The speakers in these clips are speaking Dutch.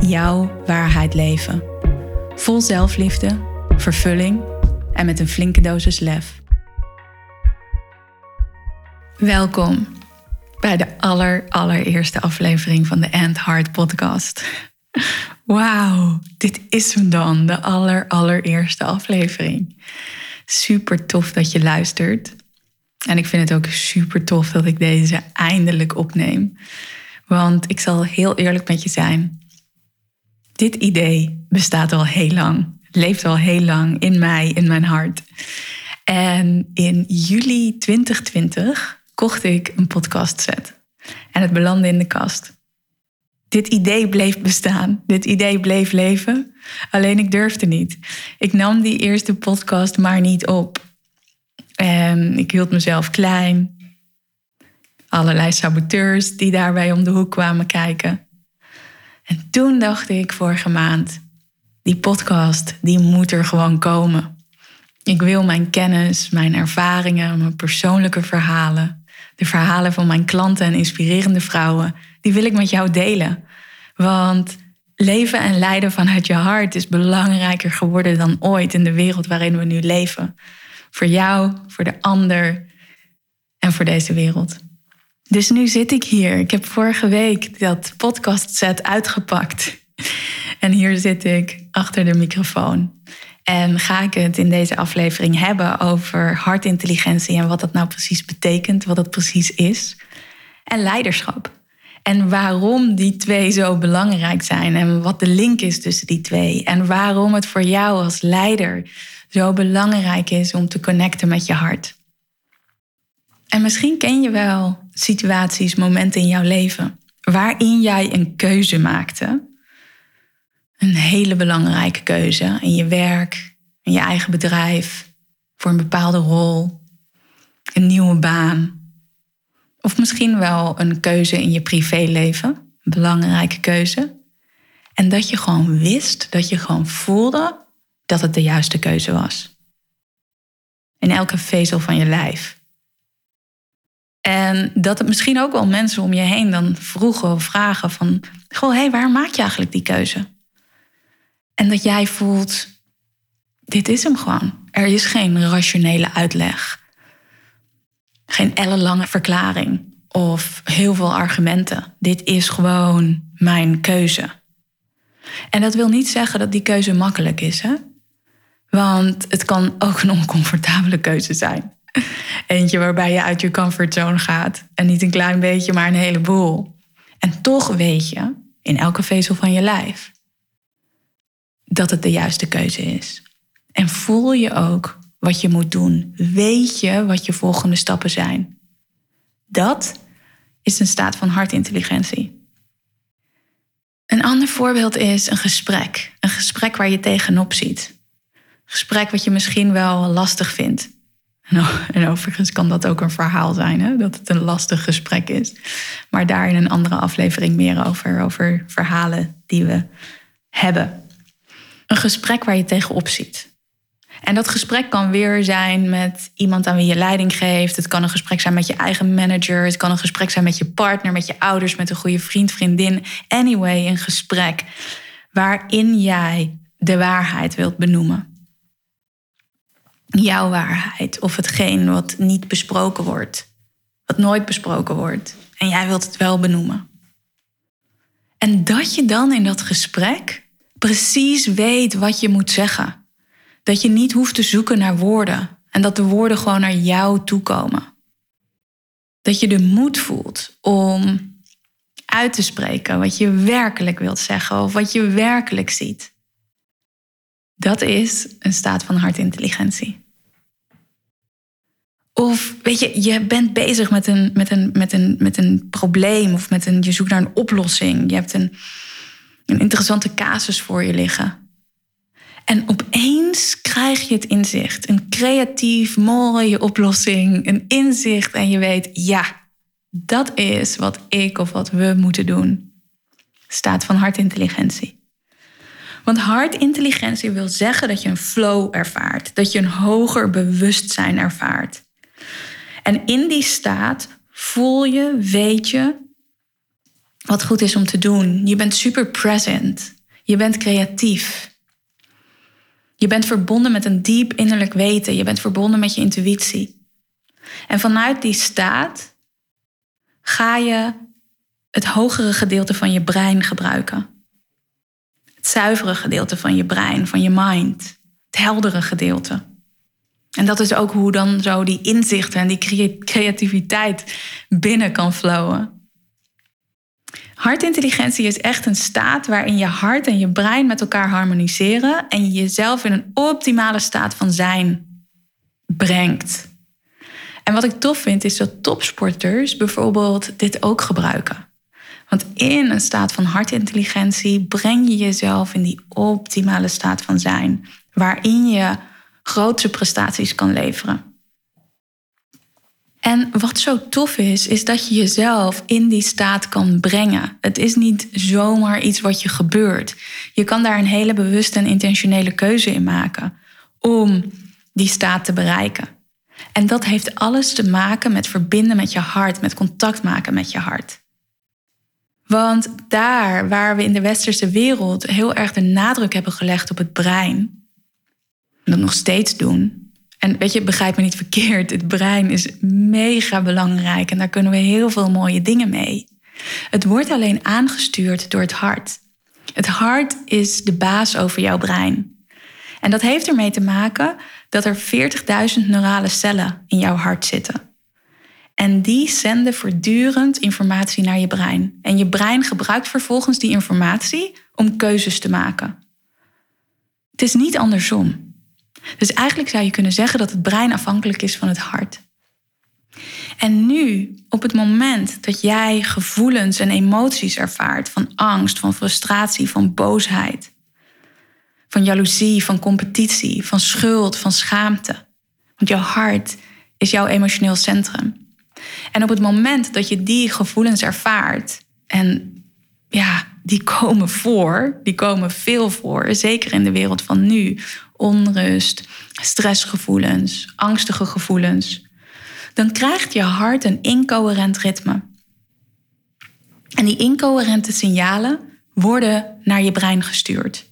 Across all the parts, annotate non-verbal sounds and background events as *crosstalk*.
jouw waarheid leven. Vol zelfliefde, vervulling en met een flinke dosis lef. Welkom bij de aller, allereerste aflevering van de End Heart podcast. *laughs* Wauw, dit is hem dan, de aller, allereerste aflevering. Super tof dat je luistert. En ik vind het ook super tof dat ik deze eindelijk opneem. Want ik zal heel eerlijk met je zijn. Dit idee bestaat al heel lang, leeft al heel lang in mij, in mijn hart. En in juli 2020 kocht ik een podcast set. En het belandde in de kast. Dit idee bleef bestaan. Dit idee bleef leven. Alleen ik durfde niet. Ik nam die eerste podcast maar niet op. En ik hield mezelf klein. Allerlei saboteurs die daarbij om de hoek kwamen kijken. En toen dacht ik vorige maand, die podcast, die moet er gewoon komen. Ik wil mijn kennis, mijn ervaringen, mijn persoonlijke verhalen, de verhalen van mijn klanten en inspirerende vrouwen, die wil ik met jou delen. Want leven en leiden vanuit je hart is belangrijker geworden dan ooit in de wereld waarin we nu leven. Voor jou, voor de ander en voor deze wereld. Dus nu zit ik hier. Ik heb vorige week dat podcast set uitgepakt. En hier zit ik achter de microfoon. En ga ik het in deze aflevering hebben over hartintelligentie en wat dat nou precies betekent, wat dat precies is. En leiderschap. En waarom die twee zo belangrijk zijn en wat de link is tussen die twee. En waarom het voor jou als leider zo belangrijk is om te connecten met je hart. En misschien ken je wel situaties, momenten in jouw leven waarin jij een keuze maakte. Een hele belangrijke keuze in je werk, in je eigen bedrijf, voor een bepaalde rol, een nieuwe baan. Of misschien wel een keuze in je privéleven, een belangrijke keuze. En dat je gewoon wist, dat je gewoon voelde dat het de juiste keuze was. In elke vezel van je lijf. En dat het misschien ook wel mensen om je heen dan vroegen of vragen van... Goh, hé, hey, waar maak je eigenlijk die keuze? En dat jij voelt, dit is hem gewoon. Er is geen rationele uitleg. Geen ellenlange verklaring of heel veel argumenten. Dit is gewoon mijn keuze. En dat wil niet zeggen dat die keuze makkelijk is, hè? Want het kan ook een oncomfortabele keuze zijn. Eentje waarbij je uit je comfortzone gaat. En niet een klein beetje, maar een heleboel. En toch weet je, in elke vezel van je lijf, dat het de juiste keuze is. En voel je ook wat je moet doen. Weet je wat je volgende stappen zijn. Dat is een staat van hartintelligentie. Een ander voorbeeld is een gesprek. Een gesprek waar je tegenop ziet. Een gesprek wat je misschien wel lastig vindt. *laughs* En overigens kan dat ook een verhaal zijn, hè? dat het een lastig gesprek is. Maar daar in een andere aflevering meer over, over verhalen die we hebben. Een gesprek waar je tegenop ziet. En dat gesprek kan weer zijn met iemand aan wie je leiding geeft. Het kan een gesprek zijn met je eigen manager. Het kan een gesprek zijn met je partner, met je ouders, met een goede vriend, vriendin. Anyway, een gesprek waarin jij de waarheid wilt benoemen jouw waarheid of hetgeen wat niet besproken wordt, wat nooit besproken wordt. En jij wilt het wel benoemen. En dat je dan in dat gesprek precies weet wat je moet zeggen. Dat je niet hoeft te zoeken naar woorden en dat de woorden gewoon naar jou toe komen. Dat je de moed voelt om uit te spreken wat je werkelijk wilt zeggen of wat je werkelijk ziet. Dat is een staat van hartintelligentie. Of weet je, je bent bezig met een, met een, met een, met een probleem of met een, je zoekt naar een oplossing. Je hebt een, een interessante casus voor je liggen. En opeens krijg je het inzicht. Een creatief, mooie oplossing. Een inzicht en je weet, ja, dat is wat ik of wat we moeten doen. Staat van hartintelligentie. Want hartintelligentie wil zeggen dat je een flow ervaart. Dat je een hoger bewustzijn ervaart. En in die staat voel je, weet je wat goed is om te doen. Je bent super present. Je bent creatief. Je bent verbonden met een diep innerlijk weten. Je bent verbonden met je intuïtie. En vanuit die staat ga je het hogere gedeelte van je brein gebruiken. Het zuivere gedeelte van je brein, van je mind. Het heldere gedeelte. En dat is ook hoe dan zo die inzichten en die creativiteit binnen kan flowen. Hartintelligentie is echt een staat waarin je hart en je brein met elkaar harmoniseren en je jezelf in een optimale staat van zijn brengt. En wat ik tof vind is dat topsporters bijvoorbeeld dit ook gebruiken. Want in een staat van hartintelligentie breng je jezelf in die optimale staat van zijn, waarin je grootste prestaties kan leveren. En wat zo tof is, is dat je jezelf in die staat kan brengen. Het is niet zomaar iets wat je gebeurt. Je kan daar een hele bewuste en intentionele keuze in maken om die staat te bereiken. En dat heeft alles te maken met verbinden met je hart, met contact maken met je hart. Want daar waar we in de westerse wereld heel erg de nadruk hebben gelegd op het brein, en dat nog steeds doen. En weet je, begrijp me niet verkeerd, het brein is mega belangrijk en daar kunnen we heel veel mooie dingen mee. Het wordt alleen aangestuurd door het hart. Het hart is de baas over jouw brein. En dat heeft ermee te maken dat er 40.000 neurale cellen in jouw hart zitten. En die zenden voortdurend informatie naar je brein. En je brein gebruikt vervolgens die informatie om keuzes te maken. Het is niet andersom. Dus eigenlijk zou je kunnen zeggen dat het brein afhankelijk is van het hart. En nu, op het moment dat jij gevoelens en emoties ervaart van angst, van frustratie, van boosheid, van jaloezie, van competitie, van schuld, van schaamte. Want jouw hart is jouw emotioneel centrum. En op het moment dat je die gevoelens ervaart, en ja, die komen voor, die komen veel voor, zeker in de wereld van nu, onrust, stressgevoelens, angstige gevoelens, dan krijgt je hart een incoherent ritme. En die incoherente signalen worden naar je brein gestuurd.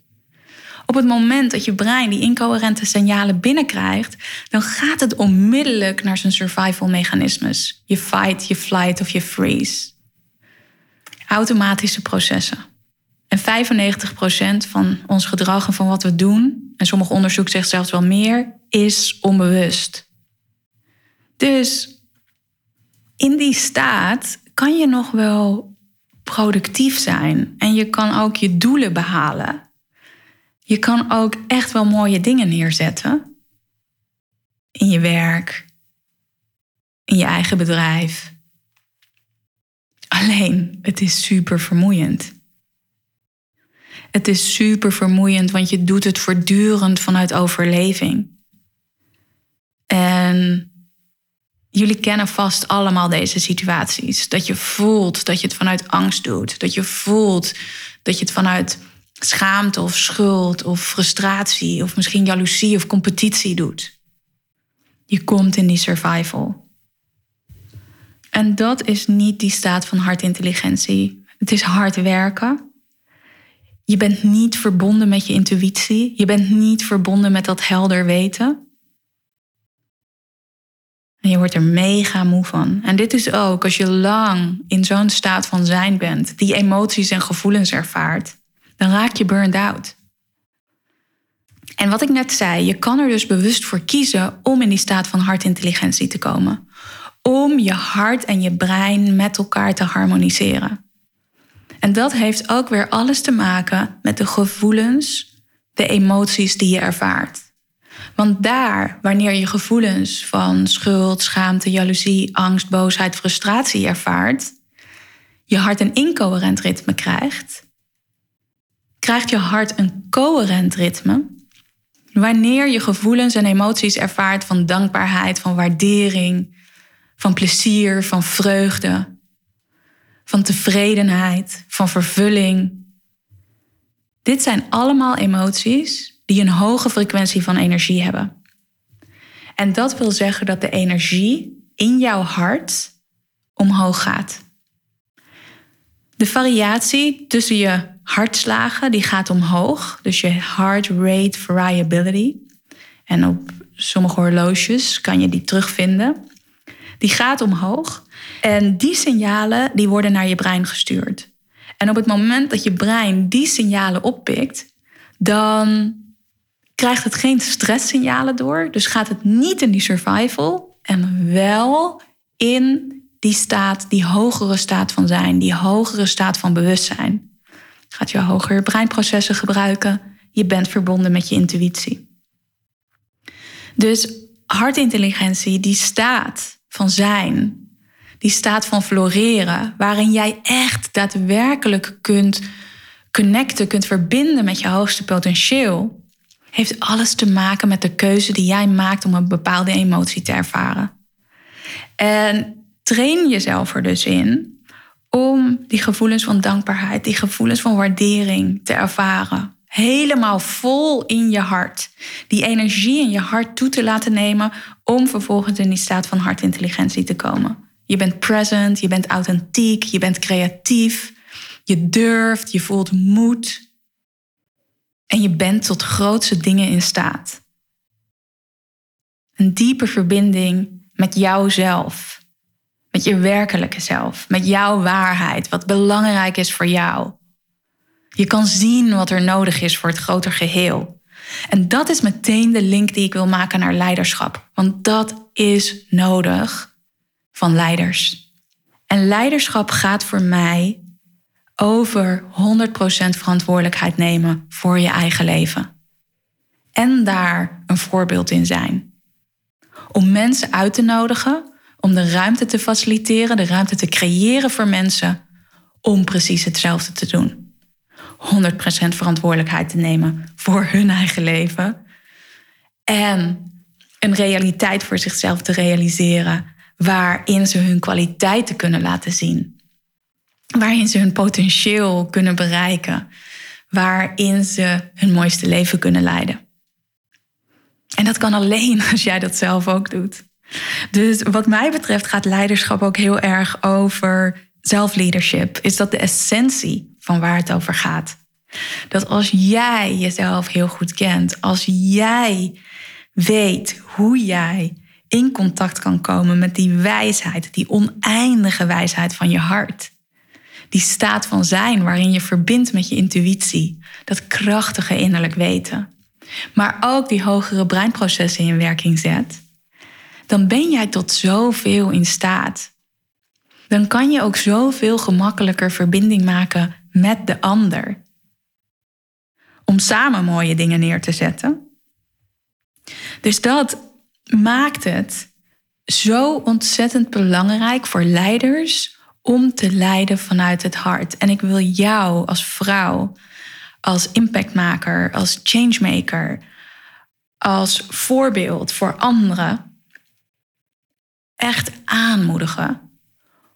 Op het moment dat je brein die incoherente signalen binnenkrijgt, dan gaat het onmiddellijk naar zijn survival mechanismes. Je fight, je flight of je freeze. Automatische processen. En 95% van ons gedrag en van wat we doen, en sommige onderzoek zegt zelfs wel meer, is onbewust. Dus in die staat kan je nog wel productief zijn en je kan ook je doelen behalen. Je kan ook echt wel mooie dingen neerzetten. In je werk, in je eigen bedrijf. Alleen, het is super vermoeiend. Het is super vermoeiend, want je doet het voortdurend vanuit overleving. En jullie kennen vast allemaal deze situaties. Dat je voelt dat je het vanuit angst doet. Dat je voelt dat je het vanuit schaamte of schuld of frustratie of misschien jaloezie of competitie doet. Je komt in die survival. En dat is niet die staat van hartintelligentie. Het is hard werken. Je bent niet verbonden met je intuïtie. Je bent niet verbonden met dat helder weten. En je wordt er mega moe van. En dit is ook als je lang in zo'n staat van zijn bent, die emoties en gevoelens ervaart dan raak je burned out. En wat ik net zei, je kan er dus bewust voor kiezen om in die staat van hartintelligentie te komen. Om je hart en je brein met elkaar te harmoniseren. En dat heeft ook weer alles te maken met de gevoelens, de emoties die je ervaart. Want daar, wanneer je gevoelens van schuld, schaamte, jaloezie, angst, boosheid, frustratie ervaart, je hart een incoherent ritme krijgt, krijgt je hart een coherent ritme. Wanneer je gevoelens en emoties ervaart van dankbaarheid, van waardering, van plezier, van vreugde, van tevredenheid, van vervulling. Dit zijn allemaal emoties die een hoge frequentie van energie hebben. En dat wil zeggen dat de energie in jouw hart omhoog gaat. De variatie tussen je hartslagen die gaat omhoog, dus je heart rate variability. En op sommige horloges kan je die terugvinden. Die gaat omhoog en die signalen die worden naar je brein gestuurd. En op het moment dat je brein die signalen oppikt, dan krijgt het geen stresssignalen door. Dus gaat het niet in die survival en wel in die staat, die hogere staat van zijn, die hogere staat van bewustzijn. Gaat je hogere breinprocessen gebruiken. Je bent verbonden met je intuïtie. Dus hartintelligentie, die staat van zijn, die staat van floreren, waarin jij echt daadwerkelijk kunt connecten, kunt verbinden met je hoogste potentieel, heeft alles te maken met de keuze die jij maakt om een bepaalde emotie te ervaren. En train jezelf er dus in om die gevoelens van dankbaarheid, die gevoelens van waardering te ervaren. Helemaal vol in je hart. Die energie in je hart toe te laten nemen om vervolgens in die staat van hartintelligentie te komen. Je bent present, je bent authentiek, je bent creatief, je durft, je voelt moed. En je bent tot grootste dingen in staat. Een diepe verbinding met jouzelf met je werkelijke zelf, met jouw waarheid, wat belangrijk is voor jou. Je kan zien wat er nodig is voor het groter geheel. En dat is meteen de link die ik wil maken naar leiderschap, want dat is nodig van leiders. En leiderschap gaat voor mij over 100% verantwoordelijkheid nemen voor je eigen leven. En daar een voorbeeld in zijn. Om mensen uit te nodigen om de ruimte te faciliteren, de ruimte te creëren voor mensen om precies hetzelfde te doen. 100% verantwoordelijkheid te nemen voor hun eigen leven. En een realiteit voor zichzelf te realiseren waarin ze hun kwaliteiten kunnen laten zien. Waarin ze hun potentieel kunnen bereiken. Waarin ze hun mooiste leven kunnen leiden. En dat kan alleen *laughs* als jij dat zelf ook doet. Dus wat mij betreft gaat leiderschap ook heel erg over zelfleadership. Is dat de essentie van waar het over gaat? Dat als jij jezelf heel goed kent, als jij weet hoe jij in contact kan komen met die wijsheid, die oneindige wijsheid van je hart. Die staat van zijn waarin je verbindt met je intuïtie, dat krachtige innerlijk weten. Maar ook die hogere breinprocessen in werking zet dan ben jij tot zoveel in staat. Dan kan je ook zoveel gemakkelijker verbinding maken met de ander. Om samen mooie dingen neer te zetten. Dus dat maakt het zo ontzettend belangrijk voor leiders om te leiden vanuit het hart. En ik wil jou als vrouw, als impactmaker, als changemaker, als voorbeeld voor anderen echt aanmoedigen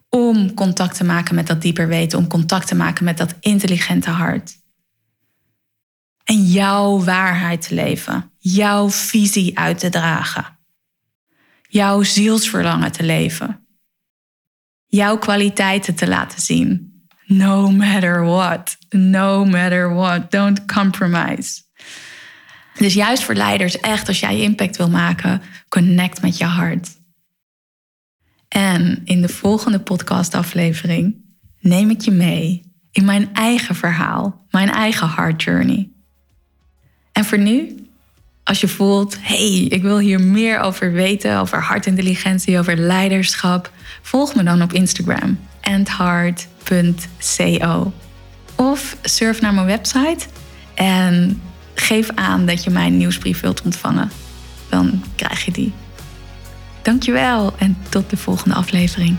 om contact te maken met dat dieper weten, om contact te maken met dat intelligente hart. En jouw waarheid te leven, jouw visie uit te dragen, jouw zielsverlangen te leven, jouw kwaliteiten te laten zien. No matter what, no matter what, don't compromise. Dus juist voor leiders, echt als jij impact wil maken, connect met je hart. En in de volgende podcastaflevering neem ik je mee in mijn eigen verhaal, mijn eigen heart journey. En voor nu, als je voelt, hey, ik wil hier meer over weten, over hartintelligentie, over leiderschap, volg me dan op Instagram, andheart.co. Of surf naar mijn website en geef aan dat je mijn nieuwsbrief wilt ontvangen. Dan krijg je die. Dankjewel en tot de volgende aflevering.